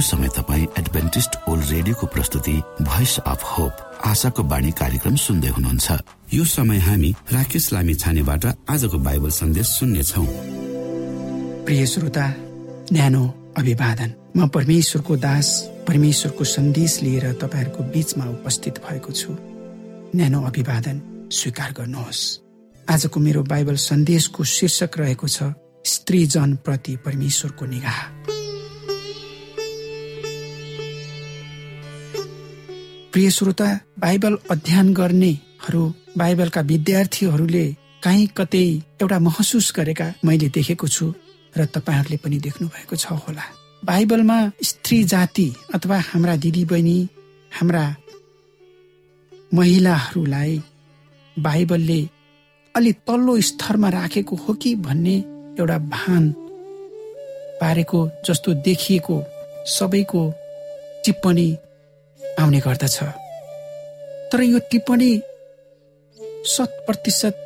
समय तपाईँ Adventist world रेडियोको प्रस्तुति भोइस अफ होप आशाको बाणी कार्यक्रम सुन्दै हुनुहुन्छ। यो समय हामी राकेश लामी छानेबाट आजको बाइबल सन्देश सुन्नेछौ। प्रिय श्रोता न्यानो अभिवादन। म परमेश्वरको दास परमेश्वरको सन्देश लिएर तपाईँहरूको बीचमा उपस्थित भएको छु। न्यानो अभिवादन स्वीकार गर्नुहोस्। आजको मेरो बाइबल सन्देशको शीर्षक रहेको छ स्त्री जन प्रति परमेश्वरको निगाह। प्रिय श्रोता बाइबल अध्ययन गर्नेहरू बाइबलका विद्यार्थीहरूले काहीँ कतै एउटा महसुस गरेका मैले देखेको छु र तपाईँहरूले पनि देख्नु भएको छ होला। बाइबलमा स्त्री जाति अथवा हाम्रा दिदीबहिनी हाम्रा महिलाहरूलाई बाइबलले अलि तल्लो स्तरमा राखेको हो कि भन्ने एउटा भान पारेको जस्तो देखिएको सबैको टिप्पणी आउने गर्दछ। तर यो टिप्पणी शत प्रतिशत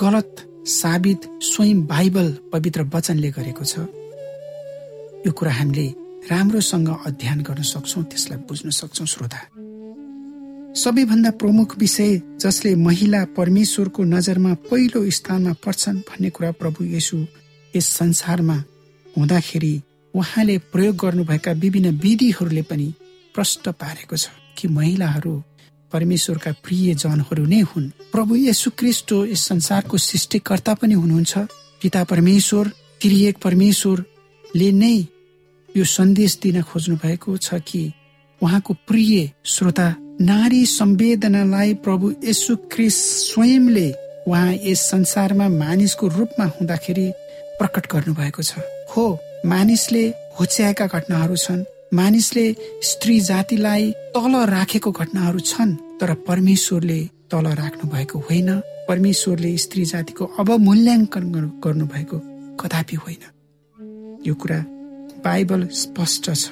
गलत साबित स्वयं बाइबल पवित्र वचनले गरेको छ। यो कुरा हामीले राम्रोसँग अध्ययन गर्न सक्छौँ त्यसलाई बुझ्न सक्छौँ श्रोता। सबैभन्दा प्रमुख विषय जसले महिला परमेश्वरको नजरमा पहिलो स्थानमा पर्छन् भन्ने कुरा प्रभु येसु यस संसारमा हुँदाखेरि उहाँले प्रयोग गर्नुभएका विभिन्न विधिहरूले पनि प्रष्ट पारेको छ। कि महिलाहरू परमेश्वरका प्रिय जनहरू नै हुन्। प्रभु यसु क्रिस्टो यस संसारको सृष्टिकर्ता पनि हुनुहुन्छ। पिता परमेश्वर त्रिएक परमेश्वरले नै यो सन्देश दिन खोज्नु भएको छ कि उहाँको प्रिय श्रोता नारी संवेदनालाई प्रभु यसु क्रिस स्वयंले उहाँ यस संसारमा मानिसको रूपमा हुँदाखेरि प्रकट गर्नु भएको छ। हो मानिसले होच्याएका घटनाहरू छन्। मानिसले स्त्री जातिलाई तल राखेको घटनाहरू छन् तर परमेश्वरले तल राख्नु भएको होइन। परमेश्वरले स्त्री जातिको अवमूल्याङ्कन गर्नुभएको कदापि होइन। यो कुरा बाइबल स्पष्ट छ।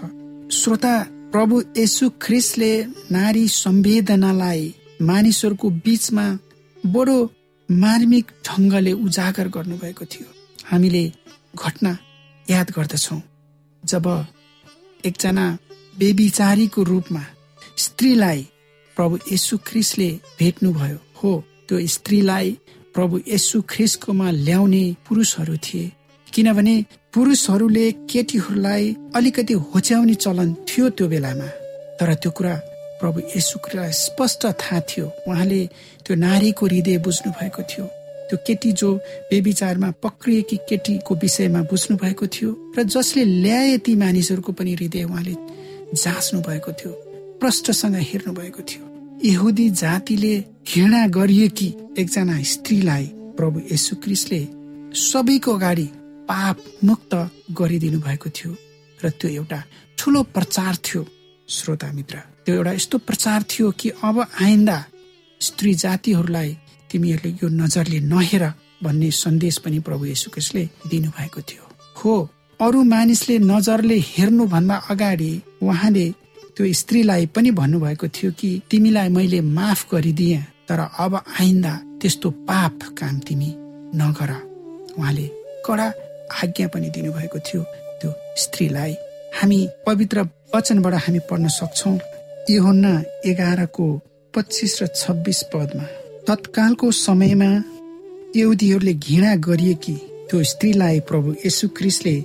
श्रोता प्रभु यसु ख्रिसले नारी संवेदनालाई मानिसहरूको बीचमा बडो मार्मिक ढङ्गले उजागर गर्नुभएको थियो। हामीले घटना याद गर्दछौ। जब एकजना बेबिचारीको रूपमा स्त्रीलाई प्रभु यशु ख्रिसले भेट्नुभयो। हो त्यो स्त्रीलाई प्रभु यशु ख्रिसकोमा ल्याउने पुरुषहरू थिए। किनभने पुरुषहरूले केटीहरूलाई अलिकति होच्याउने चलन थियो त्यो बेलामा। तर त्यो कुरा प्रभु यशुलाई स्पष्ट थाहा थियो। उहाँले त्यो नारीको हृदय बुझ्नु भएको थियो। त्यो केटी जो बेविचारमा पक्रिएकी केटीको विषयमा बुझ्नु भएको थियो र जसले ल्याए ती मानिसहरूको पनि हृदय उहाँले जाँच्नु भएको थियो प्रष्टसँग हेर्नु भएको थियो। यहुदी जातिले घृणा गरिएकी एकजना स्त्रीलाई प्रभु यशु क्रिस्टले सबैको अगाडि पाप मुक्त गरिदिनु भएको थियो र त्यो एउटा ठुलो प्रचार थियो श्रोता मित्र। त्यो एउटा यस्तो प्रचार थियो कि अब आइन्दा स्त्री जातिहरूलाई तिमीहरूले यो नजरले नहेर भन्ने सन्देश पनि प्रभु यशुकेशले दिनुभएको थियो। हो अरू मानिसले नजरले हेर्नुभन्दा अगाडि उहाँले त्यो स्त्रीलाई पनि भन्नुभएको थियो कि तिमीलाई मैले माफ गरिदिएँ तर अब आइन्दा त्यस्तो पाप काम तिमी नगर। उहाँले कडा आज्ञा पनि दिनुभएको थियो त्यो स्त्रीलाई। हामी पवित्र वचनबाट हामी पढ्न सक्छौ। योहन्ना एघारको पच्चिस र छब्बिस पदमा। तत्कालको समयमा यहुदीहरूले घृणा गरिएकी त्यो स्त्रीलाई प्रभु यशु क्रिस्टले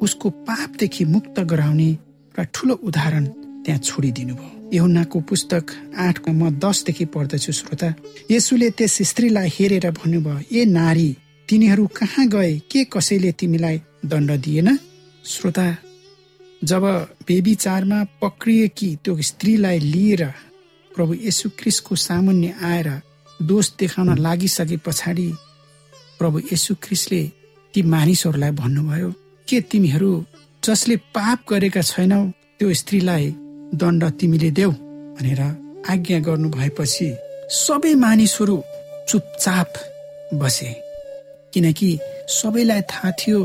उसको पापदेखि मुक्त गराउने र ठुलो उदाहरण त्यहाँ छोडिदिनु भयो यहुनाको पुस्तक आठको म दसदेखि पढ्दछु श्रोता। यसुले त्यस स्त्रीलाई हेरेर भन्नुभयो ए नारी तिनीहरू कहाँ गए? के कसैले तिमीलाई दण्ड दिएन? श्रोता जब बेबी चारमा पक्रिएकी त्यो स्त्रीलाई लिएर प्रभु यशु क्रिस्टको सामुन्य आएर दोष देखाउन लागिसके पछाडि प्रभु यशु ख्रिस्टले ती मानिसहरूलाई भन्नुभयो के तिमीहरू जसले पाप गरेका छैनौ त्यो स्त्रीलाई दण्ड तिमीले देऊ? भनेर आज्ञा गर्नु भएपछि सबै मानिसहरू चुपचाप बसे। किनकि सबैलाई थाहा थियो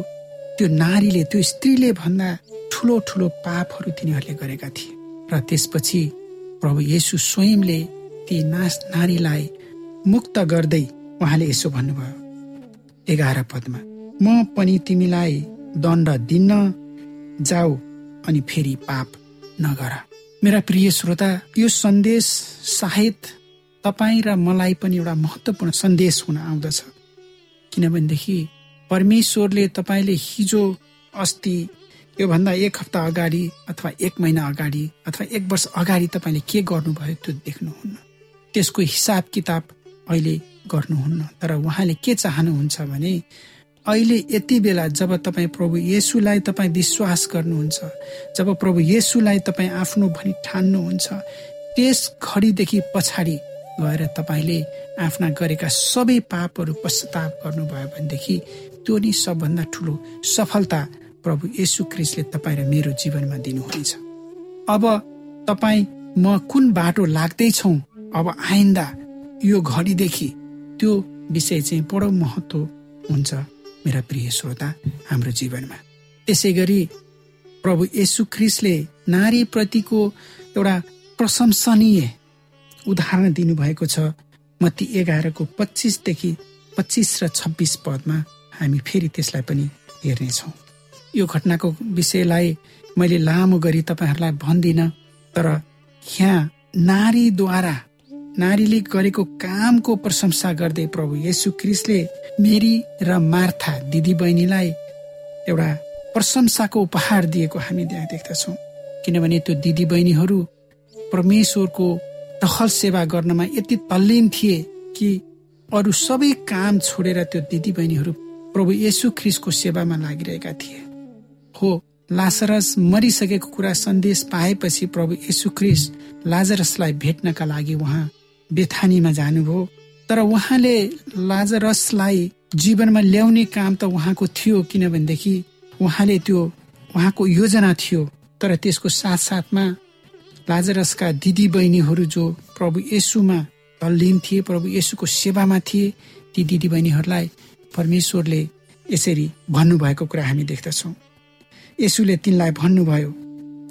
त्यो नारीले त्यो स्त्रीले भन्दा ठुलो ठुलो पापहरू तिनीहरूले गरेका थिए। र त्यसपछि प्रभु येसु स्वयंले ती नास नारीलाई मुक्त गर्दै उहाँले यसो भन्नुभयो एघार पदमा म पनि तिमीलाई दण्ड दिन्न जाऊ अनि फेरि पाप नगर। मेरा प्रिय श्रोता यो सन्देश सायद तपाईँ र मलाई पनि एउटा महत्त्वपूर्ण सन्देश हुन आउँदछ। किनभनेदेखि परमेश्वरले तपाईँले हिजो अस्ति योभन्दा एक हप्ता अगाडि अथवा एक महिना अगाडि अथवा एक वर्ष अगाडि तपाईँले के गर्नुभयो त्यो देख्नुहुन्न। त्यसको हिसाब किताब अहिले गर्नुहुन्न। तर उहाँले के चाहनुहुन्छ भने अहिले यति बेला जब तपाईँ प्रभु येसुलाई तपाईँ विश्वास गर्नुहुन्छ जब प्रभु येसुलाई तपाईँ आफ्नो भनी ठान्नुहुन्छ त्यस घडीदेखि पछाडि गएर तपाईँले आफ्ना गरेका सबै पापहरू पश्चाताप गर्नुभयो भनेदेखि त्यो नि सबभन्दा ठुलो सफलता प्रभु येसु क्रिस्टले तपाईँ र मेरो जीवनमा दिनुहुनेछ। अब तपाईँ म कुन बाटो लाग्दैछौ अब आइन्दा यो घडीदेखि त्यो विषय चाहिँ बडो महत्व हुन्छ मेरा प्रिय श्रोता हाम्रो जीवनमा। त्यसै गरी प्रभु यशु ख्रिसले नारीप्रतिको एउटा प्रशंसनीय उदाहरण दिनुभएको छ मती एघारको पच्चिसदेखि पच्चिस र छब्बिस पदमा हामी फेरि त्यसलाई पनि हेर्नेछौँ। यो घटनाको विषयलाई मैले लामो गरी तपाईँहरूलाई भन्दिनँ तर यहाँ नारीद्वारा नारीले गरेको कामको प्रशंसा गर्दै प्रभु येसु क्रिस्टले मेरी र मार्था दिदी बहिनीलाई एउटा प्रशंसाको उपहार दिएको हामी त्यहाँ देख्दछौँ। किनभने त्यो दिदी बहिनीहरू परमेश्वरको टहल सेवा गर्नमा यति तल्लीन थिए कि अरू सबै काम छोडेर त्यो दिदी बहिनीहरू प्रभु येसु ख्रिसको सेवामा लागिरहेका थिए। हो लाजरस मरिसकेको कुरा सन्देश पाएपछि प्रभु येसु ख्रिस लाजरसलाई भेट्नका लागि उहाँ बेथानीमा जानुभयो। तर उहाँले लाजरसलाई जीवनमा ल्याउने काम त उहाँको थियो किनभनेदेखि उहाँले त्यो उहाँको योजना थियो। तर त्यसको साथ साथमा लाजरसका दिदी बहिनीहरू जो प्रभु येसुमा तल्लीन थिए प्रभु येसुको सेवामा थिए ती दिदी बहिनीहरूलाई परमेश्वरले यसरी भन्नुभएको कुरा हामी देख्दछौँ। यसुले तिनलाई भन्नुभयो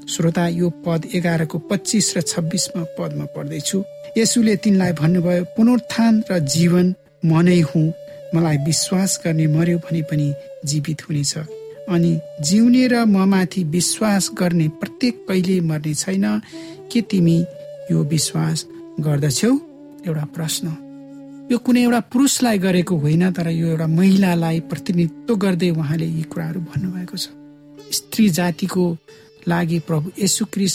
श्रोता यो पद एघारको पच्चिस र छब्बिसमा पदमा पढ्दैछु। यसुले तिनलाई भन्नुभयो पुनरुत्थान र जीवन म नै हुँ। मलाई विश्वास गर्ने मर्यो भने पनि जीवित हुनेछ। अनि जिउने र म माथि विश्वास गर्ने प्रत्येक कहिले मर्ने छैन के तिमी यो विश्वास गर्दछौ? एउटा प्रश्न। यो कुनै एउटा पुरुषलाई गरेको होइन तर यो एउटा महिलालाई प्रतिनिधित्व गर्दै उहाँले यी कुराहरू भन्नुभएको छ। स्त्री जातिको लागि प्रभु यसु क्रिस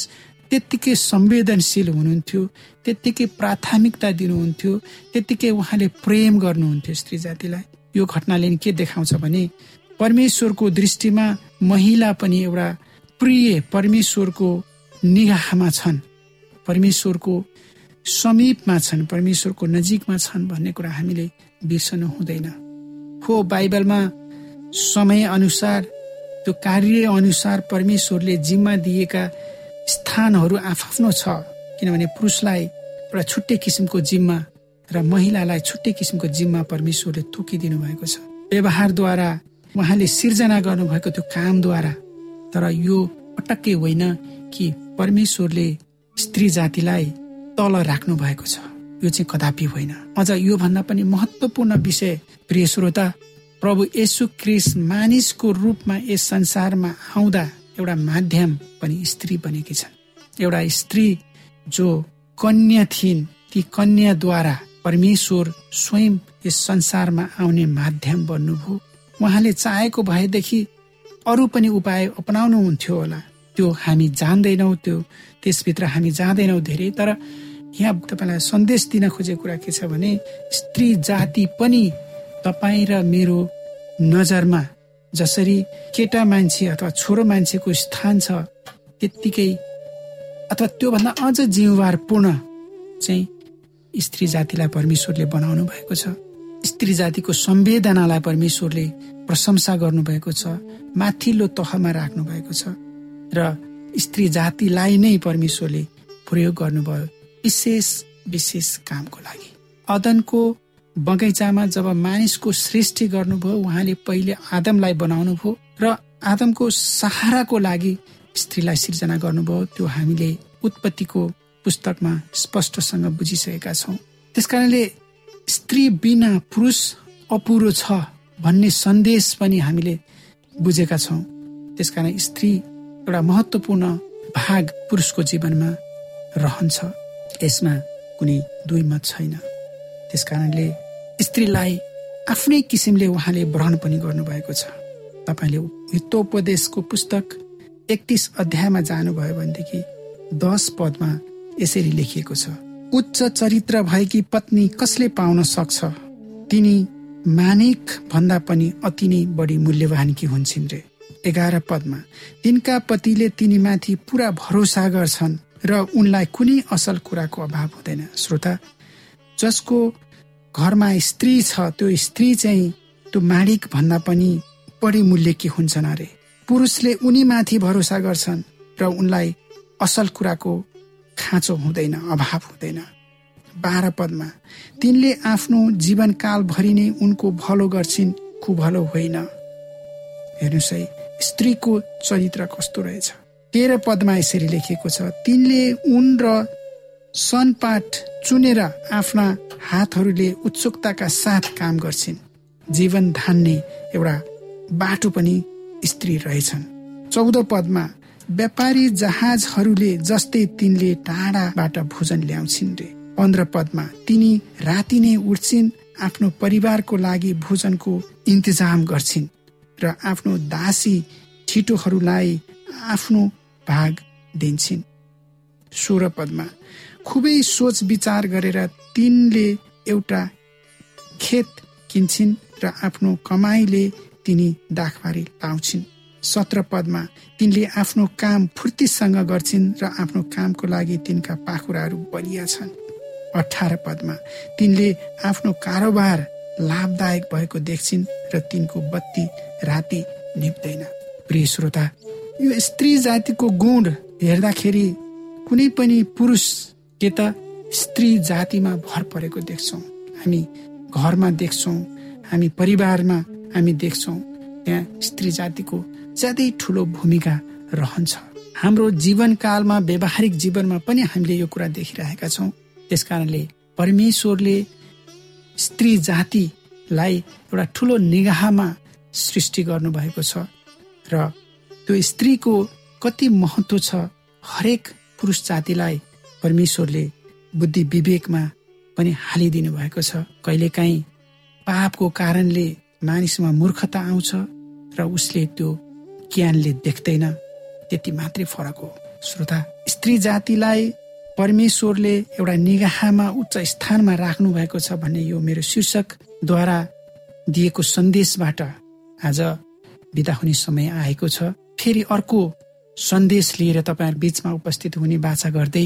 त्यत्तिकै संवेदनशील हुनुहुन्थ्यो त्यत्तिकै प्राथमिकता दिनुहुन्थ्यो त्यत्तिकै उहाँले प्रेम गर्नुहुन्थ्यो स्त्री जातिलाई यो घटनाले के देखाउँछ भने परमेश्वरको दृष्टिमा महिला पनि एउटा प्रिय परमेश्वरको निगाहमा छन् परमेश्वरको समीपमा छन् परमेश्वरको नजिकमा छन् भन्ने कुरा हामीले बिर्सनु हुँदैन। हो बाइबलमा समय अनुसार त्यो कार्य अनुसार परमेश्वरले जिम्मा दिएका स्थानहरू आफ्नो छ। किनभने पुरुषलाई एउटा छुट्टै किसिमको जिम्मा र महिलालाई छुट्टै किसिमको जिम्मा परमेश्वरले तोकिदिनु भएको छ। व्यवहारद्वारा उहाँले सिर्जना गर्नुभएको त्यो कामद्वारा तर यो पटक्कै होइन कि परमेश्वरले स्त्री जातिलाई तल राख्नु भएको छ। यो चाहिँ कदापि होइन। अझ योभन्दा पनि महत्वपूर्ण विषय प्रिय श्रोता प्रभु यसु क्रिस मानिसको रूपमा यस संसारमा आउँदा एउटा माध्यम पनि स्त्री बनेकी छन्। एउटा स्त्री जो कन्या थिइन् ती कन्याद्वारा परमेश्वर स्वयं यस संसारमा आउने माध्यम बन्नुभयो। उहाँले चाहेको भएदेखि अरू पनि उपाय अपनाउनु हुन्थ्यो होला। त्यो हामी जान्दैनौँ त्यो त्यसभित्र हामी जाँदैनौँ धेरै तर यहाँ तपाईँलाई सन्देश दिन खोजेको कुरा के छ भने स्त्री जाति पनि तपाईँ र मेरो नजरमा जसरी केटा मान्छे अथवा छोरो मान्छेको स्थान छ त्यत्तिकै अथवा त्योभन्दा अझ जिम्मेवारपूर्ण चाहिँ स्त्री जातिलाई परमेश्वरले बनाउनु भएको छ। स्त्री जातिको संवेदनालाई परमेश्वरले प्रशंसा गर्नुभएको छ माथिल्लो तहमा राख्नु भएको छ र स्त्री जातिलाई नै परमेश्वरले प्रयोग गर्नुभयो विशेष विशेष कामको लागि। अदनको बगैँचामा जब मानिसको सृष्टि गर्नुभयो उहाँले पहिले आदमलाई बनाउनु भयो र आदमको सहाराको लागि स्त्रीलाई सिर्जना गर्नुभयो त्यो हामीले उत्पत्तिको पुस्तकमा स्पष्टसँग बुझिसकेका छौँ। त्यस कारणले स्त्री बिना पुरुष अपुरो छ भन्ने सन्देश पनि हामीले बुझेका छौँ। त्यसकारण स्त्री एउटा महत्वपूर्ण भाग पुरुषको जीवनमा रहन्छ। यसमा कुनै दुई मत छैन। त्यस कारणले स्त्रीलाई आफ्नै किसिमले उहाँले ग्रहण पनि गर्नुभएको छ। तपाईँले हितोपदेशको पुस्तक एकतिस अध्यायमा जानुभयो भनेदेखि दस पदमा यसरी लेखिएको छ। उच्च चरित्र भएकी पत्नी कसले पाउन सक्छ? तिनी मानिक भन्दा पनि अति नै बढी मूल्यवान कि हुन्छन् रे? एघार पदमा तिनका पतिले तिनीमाथि पुरा भरोसा गर्छन् र उनलाई कुनै असल कुराको अभाव हुँदैन। श्रोता जसको घरमा स्त्री छ त्यो स्त्री चाहिँ त्यो माडिक भन्दा पनि बढी मूल्य के हुन्छन् अरे। पुरुषले उनीमाथि भरोसा गर्छन् र उनलाई असल कुराको खाँचो हुँदैन अभाव हुँदैन। बाह्र पदमा तिनले आफ्नो जीवनकालभरि नै उनको भलो गर्छिन् कुभलो होइन। हेर्नुहोस् है स्त्रीको चरित्र कस्तो रहेछ। तेह्र पदमा यसरी लेखिएको छ तिनले उन र सनपाठ चुनेर आफ्ना हातहरूले उत्सुकताका साथ काम गर्छिन्। जीवन धान्ने एउटा बाटो पनि स्त्री रहेछन्। चौध पदमा व्यापारी जहाजहरूले जस्तै तिनले टाढाबाट भोजन ल्याउँछिन् रे। पन्ध्र पदमा तिनी राति नै उठ्छिन् आफ्नो परिवारको लागि भोजनको इन्तजाम गर्छिन् र आफ्नो दासी छिटोहरूलाई आफ्नो भाग दिन्छन्। सोह्र पदमा खुबै सोच विचार गरेर तिनले एउटा खेत किन्छन् र आफ्नो कमाईले तिनी दाखबारी लाउँछिन् सत्र पदमा तिनले आफ्नो काम फुर्तीसँग गर्छिन् र आफ्नो कामको लागि तिनका पाखुराहरू बलिया छन्। अठार पदमा तिनले आफ्नो कारोबार लाभदायक भएको देख्छिन् र तिनको बत्ती राति निप्दैन। प्रिय श्रोता यो स्त्री जातिको गुण हेर्दाखेरि कुनै पनि पुरुष के त स्त्री जातिमा भर परेको देख्छौँ। हामी घरमा देख्छौँ हामी परिवारमा हामी देख्छौँ त्यहाँ स्त्री जातिको ज्यादै ठुलो भूमिका रहन्छ। हाम्रो जीवनकालमा व्यावहारिक जीवनमा पनि हामीले यो कुरा देखिरहेका छौँ। त्यस कारणले परमेश्वरले स्त्री जातिलाई एउटा ठुलो निगाहमा सृष्टि गर्नुभएको छ र त्यो स्त्रीको कति महत्व छ हरेक पुरुष जातिलाई परमेश्वरले बुद्धि विवेकमा पनि हालिदिनु भएको छ। कहिलेकाहीँ पापको कारणले मानिसमा मूर्खता आउँछ र उसले त्यो ज्ञानले देख्दैन त्यति मात्रै फरक हो। श्रोता स्त्री जातिलाई परमेश्वरले एउटा निगाहमा उच्च स्थानमा राख्नु भएको छ भन्ने यो मेरो शीर्षकद्वारा दिएको सन्देशबाट आज बिदा हुने समय आएको छ। फेरि अर्को सन्देश लिएर तपाईँहरू बिचमा उपस्थित हुने बाछा गर्दै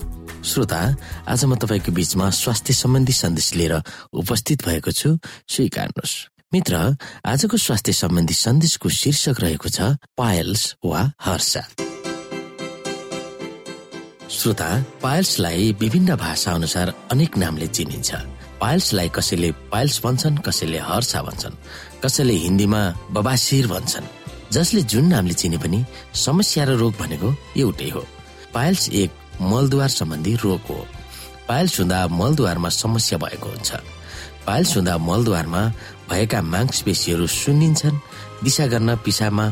श्रोता आज म तपाईँको बीचमा स्वास्थ्य सम्बन्धी सन्देश लिएर उपस्थित भएको छु स्वीकार्नुहोस्। मित्र आजको स्वास्थ्य सम्बन्धी सन्देशको शीर्षक रहेको छ पायल्स वा हर्षा। श्रोता पायल्सलाई विभिन्न भाषा अनुसार अनेक नामले चिनिन्छ। पायल्सलाई कसैले पायल्स भन्छन् कसैले हर्षा भन्छन् कसैले हिन्दीमा बबासिर भन्छन्। जसले जुन नामले चिने पनि समस्या र रोग भनेको एउटै हो। पायल्स एक मलद्वार सम्बन्धी रोग हो। पाइल्स हुँदा मलद्वारमा समस्या भएको हुन्छ। पाइल्स हुँदा मलद्वारमा भएका मांसपेशीहरू सुन्निन्छन् दिशा गर्न पिसाबमा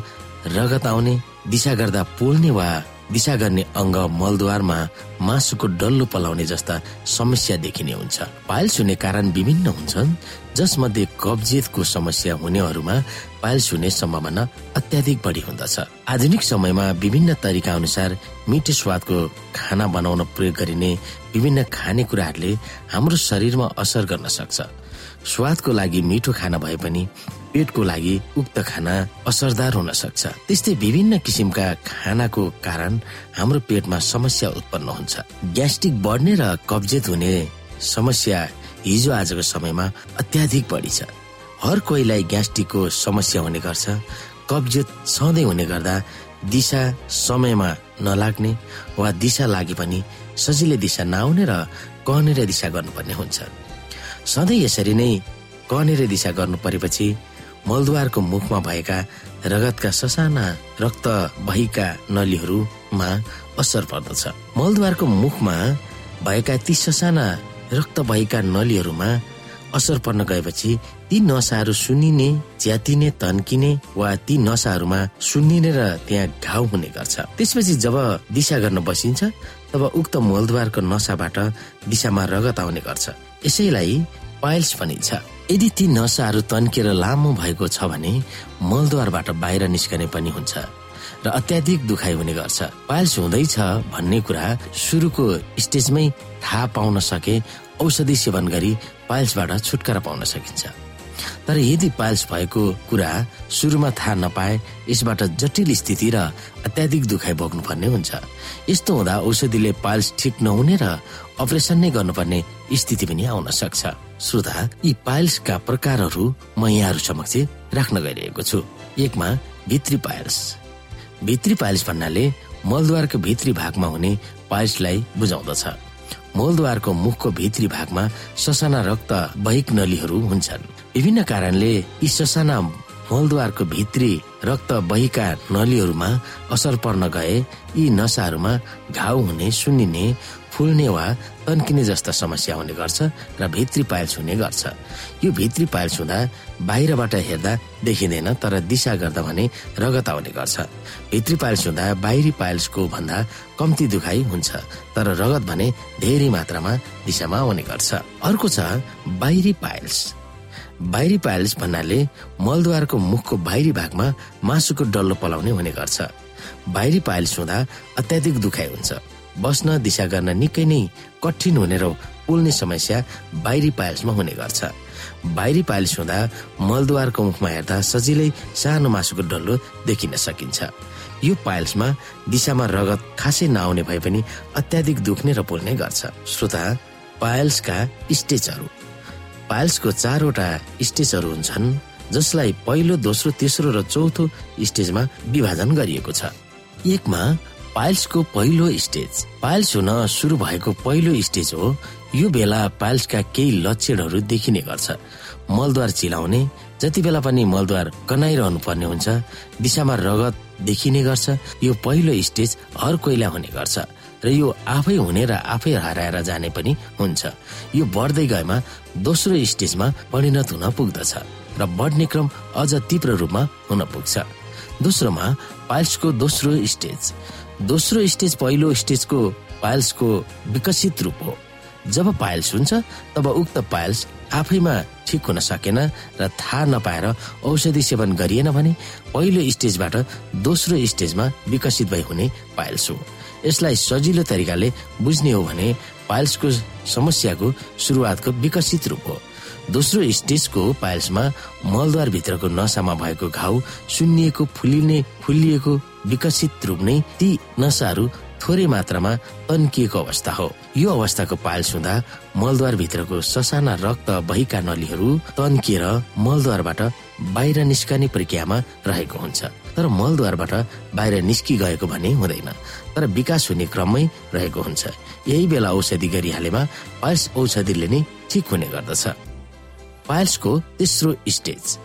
रगत आउने दिशा गर्दा पोल्ने वा दिशा गर्ने अङ्ग मलद्वारमा मासुको डल्लो पलाउने जस्ता समस्या देखिने हुन्छ। पाइल्स हुने कारण विभिन्न हुन्छन् जसमध्ये कब्जियतको समस्या हुनेहरूमा पाइल्स हुने सम्भावना अत्याधिक बढी हुँदछ आधुनिक समयमा विभिन्न तरिका अनुसार मिठो स्वादको खाना बनाउन प्रयोग गरिने विभिन्न खानेकुराहरूले हाम्रो शरीरमा असर गर्न सक्छ। स्वादको लागि मिठो खाना भए पनि पेटको लागि उक्त खाना असरदार हुन सक्छ। त्यस्तै विभिन्न किसिमका खानाको कारण हाम्रो पेटमा समस्या उत्पन्न हुन्छ। ग्यास्ट्रिक बढ्ने र कब्जियत हुने समस्या हिजो आजको समयमा अत्याधिक बढी छ। हर कोहीलाई ग्यास्ट्रिकको समस्या हुने गर्छ। कब्जियत सधैँ हुने गर्दा दिशा समयमा नलाग्ने वा दिशा लागे पनि सजिलै दिशा नआउने र कहनेर दिशा गर्नुपर्ने हुन्छ। सधैँ यसरी नै कहनेर दिशा गर्नु परेपछि मलद्वारको मुखमा भएका रगतका ससाना रक्त भएका नलीहरूमा असर पर्दछ। मलद्वारको मुखमा भएका ती ससाना रक्त भएका नलीहरूमा असर पर्न गएपछि ती नसाहरू सुनिने च्यातिने तन्किने वा ती नसाहरूमा सुन्निने र त्यहाँ घाउ हुने गर्छ। त्यसपछि जब दिशा गर्न बसिन्छ तब उक्त मलद्वारको नसाबाट दिशामा रगत आउने गर्छ। यसैलाई पाइल्स भनिन्छ। यदि ती नसाहरू तन्केर लामो भएको छ भने मलद्वारबाट बाहिर निस्कने पनि हुन्छ। र अत्याधिक दुखाइ हुने गर्छ। पाइल्स हुँदैछ भन्ने कुरा सुरुको स्टेजमै थाहा पाउन सके औषधि सेवन गरी पाइल्सबाट छुटकारा पाउन सकिन्छ। तर यदि पाइल्स भएको कुरा सुरुमा थाहा नपाए यसबाट जटिल स्थिति र अत्याधिक दुखाइ भोग्नुपर्ने हुन्छ। यस्तो हुँदा औषधिले पाइल्स ठिक नहुने र अपरेसन नै गर्नुपर्ने स्थिति पनि आउन सक्छ। श्रोता यी पाइल्सका प्रकारहरू म यहाँहरू समक्ष राख्न गइरहेको छु। एकमा भित्री पाइल्स भित्री पाइल्स भन्नाले मलद्वारको भित्री भागमा हुने पाइल्सलाई बुझाउँदछ। मलद्वारको मुखको भित्री भागमा ससाना रक्त बहिक नलीहरू हुन्छन्। विभिन्न कारणले यी ससाना मलद्वारको भित्री रक्त बहिका नलीहरूमा असर पर्न गए यी नसाहरूमा घाउ हुने सुन्निने फुल्ने वा तन्किने जस्ता समस्या हुने गर्छ र भित्री पाइल्स हुने गर्छ। यो भित्री पाइल्स हुँदा बाहिरबाट हेर्दा देखिँदैन तर दिशा गर्दा भने रगत आउने गर्छ। भित्री पाइल्स हुँदा बाहिरी पाइल्सको भन्दा कम्ती दुखाइ हुन्छ तर रगत भने धेरै मात्रामा दिशामा आउने गर्छ। अर्को छ बाहिरी पाइल्स बाहिरी पाइल्स भन्नाले मलद्वारको मुखको बाहिरी भागमा मासुको डल्लो पलाउने हुने गर्छ। बाहिरी पाइल्स हुँदा अत्याधिक दुखाइ हुन्छ। बस्न दिशा गर्न निकै नै कठिन हुने र पोल्ने समस्या बाहिरी पाइल्समा हुने गर्छ। बाहिरी पाइल्स हुँदा मलद्वारको मुखमा हेर्दा सजिलै सानो मासुको डल्लो देखिन सकिन्छ। यो पाइल्समा दिशामा रगत खासै नआउने भए पनि अत्याधिक दुख्ने र पोल्ने गर्छ। श्रोता पाइल्सका स्टेजहरू पाइल्सको चारवटा स्टेजहरू हुन्छन् जसलाई पहिलो दोस्रो तेस्रो र चौथो स्टेजमा विभाजन गरिएको छ। एकमा पाइल्सको पहिलो स्टेज पाइल्स हुन सुरु भएको पहिलो स्टेज हो यो बेला पाइल्सका केही लक्षणहरू देखिने गर्छ। मलद्वार चिलाउने जति बेला पनि मलद्वार कनाइरहनु पर्ने हुन्छ दिशामा रगत देखिने गर्छ यो पहिलो स्टेज हर कोइला हुने गर्छ र यो आफै हुने र आफै हराएर जाने पनि हुन्छ। यो बढ्दै गएमा दोस्रो स्टेजमा परिणत हुन पुग्दछ र बढ्ने क्रम अझ तीव्र रूपमा हुन पुग्छ। दोस्रोमा पाइल्सको दोस्रो स्टेज। दोस्रो स्टेज पहिलो स्टेजको पाइल्सको विकसित रूप हो। जब पाइल्स हुन्छ तब उक्त पाइल्स आफैमा ठिक हुन सकेन र थाहा नपाएर औषधि सेवन गरिएन भने पहिलो स्टेजबाट दोस्रो स्टेजमा विकसित भई हुने पाइल्स हो। यसलाई सजिलो तरिकाले बुझ्ने हो भने पाइल्सको समस्याको सुरुवातको विकसित रूप हो। दोस्रो स्टेजको पाइल्समा मलद्वार भित्रको नसामा भएको घाउ सुन्निएको फुलिने फुलिएको विकसित रूप नै ती नसाहरू थोरै मात्रामा तन्किएको अवस्था हो। यो अवस्थाको पाइल्स मलद्वार भित्रको ससाना रक्त बहिका नलीहरू तन्किएर मलद्वारबाट बाहिर निस्कने प्रक्रियामा रहेको हुन्छ। तर मलद्वारबाट बाहिर निस्कि गएको भने हुँदैन। तर विकास हुने क्रममै रहेको हुन्छ। यही बेला औषधि गरिहालेमा पाइल्स औषधिले नै ठिक हुने गर्दछ। पाइल्सको तेस्रो स्टेज।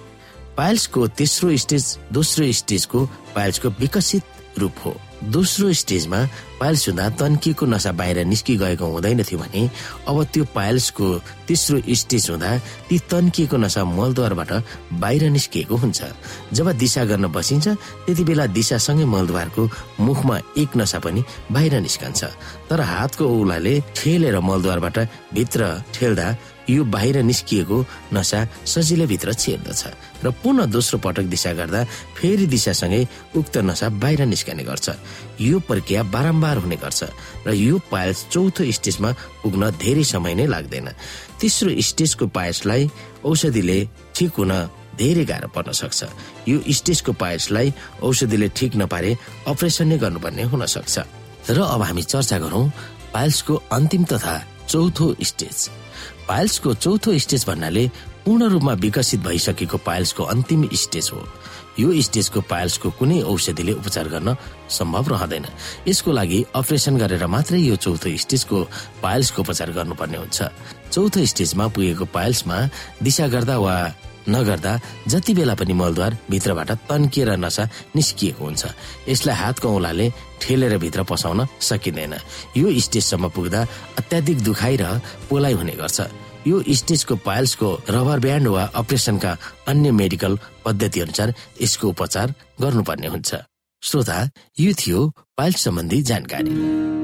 पाइल्सको तेस्रो स्टेज दोस्रो स्टेजको पाइल्सको विकसित रूप हो। दोस्रो स्टेजमा पाइल्स हुँदा तन्किएको नसा बाहिर निस्कि गएको हुँदैन थियो भने अब त्यो पाइल्सको तेस्रो स्टेज हुँदा ती तन्किएको नसा मलद्वारबाट बाहिर निस्किएको हुन्छ। जब दिशा गर्न बसिन्छ त्यति बेला दिशासँगै मलद्वारको मुखमा एक नसा पनि बाहिर निस्कन्छ। तर हातको औलाले ठेलेर मलद्वारबाट भित्र ठेल्दा यो बाहिर निस्किएको नसा सजिलै भित्र छिर्दछ र पुनः दोस्रो पटक दिशा गर्दा फेरि दिशासँगै उक्त नसा बाहिर निस्कने गर्छ। यो प्रक्रिया बारम्बार हुने गर्छ र यो पायल्स चौथो स्टेजमा पुग्न धेरै समय नै लाग्दैन। तेस्रो स्टेजको पायल्सलाई औषधिले ठिक हुन धेरै गाह्रो पर्न सक्छ। यो स्टेजको पायल्सलाई औषधिले ठिक नपारे अपरेसन नै गर्नुपर्ने हुन सक्छ। र अब हामी चर्चा गरौँ पायल्सको अन्तिम तथा चौथो स्टेज। पाइल्सको चौथो स्टेज भन्नाले पूर्ण रूपमा विकसित भइसकेको पाइल्सको अन्तिम स्टेज हो। यो स्टेजको पाइल्सको कुनै औषधिले उपचार गर्न सम्भव रहँदैन। यसको लागि अपरेसन गरेर मात्रै यो चौथो स्टेजको पाइल्सको उपचार गर्नुपर्ने हुन्छ। चौथो स्टेजमा पुगेको पाइल्समा दिशा गर्दा वा नगर्दा जति बेला पनि मलद्वार भित्रबाट तन्किएर नसा निस्किएको हुन्छ। यसलाई हातको औलाले ठेलेर भित्र पसाउन सकिँदैन। यो स्टेजसम्म पुग्दा अत्याधिक दुखाइ र पोलाइ हुने गर्छ। यो स्टेजको पाइल्सको रबर ब्यान्ड वा अपरेसनका अन्य मेडिकल पद्धति अनुसार यसको उपचार गर्नुपर्ने हुन्छ। श्रोता यो थियो पाइल्स सम्बन्धी जानकारी।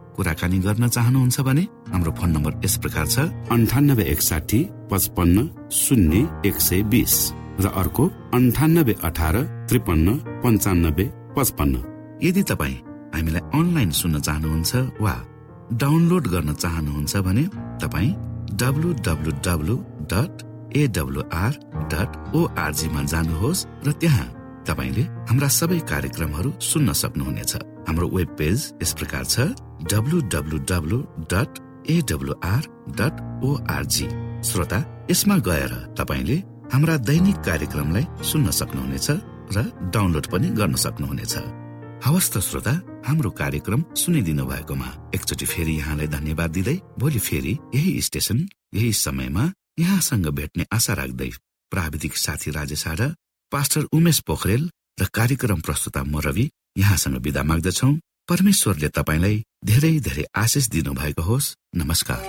कुराकानी गर्न चाहनुहुन्छ भने हाम्रो फोन नम्बर यस प्रकार छ। अन्ठानब्बे एकसाठी पचपन्न शून्य एक सय बिस र अर्को अन्ठानब्बे अठार त्रिपन्न पन्चानब्बे पचपन्न। यदि तपाईँ हामीलाई अनलाइन सुन्न चाहनुहुन्छ वा डाउनलोड गर्न चाहनुहुन्छ भने तपाईँ W W W dot AWR dot ओआरजीमा जानुहोस् र त्यहाँ तपाईँले हाम्रा सबै कार्यक्रमहरू सुन्न सक्नुहुनेछ। हाम्रो वेब पेज यस प्रकार छ ओआरजी श्रोता यसमा गएर तपाईँले हाम्रा दैनिक कार्यक्रमलाई सुन्न सक्नुहुनेछ र डाउनलोड पनि गर्न सक्नुहुनेछ। हवस् त श्रोता हाम्रो कार्यक्रम सुनिदिनु भएकोमा एकचोटि फेरि यहाँलाई धन्यवाद दिँदै भोलि फेरि यही स्टेशन यही समयमा यहाँसँग भेट्ने आशा राख्दै प्राविधिक साथी राजेश पास्टर उमेश पोखरेल र कार्यक्रम प्रस्तुता म रवि यहाँसँग विदा माग्दछौ। परमेश्वरले तपाईँलाई धेरै धेरै आशिष दिनु भएको होस्। नमस्कार।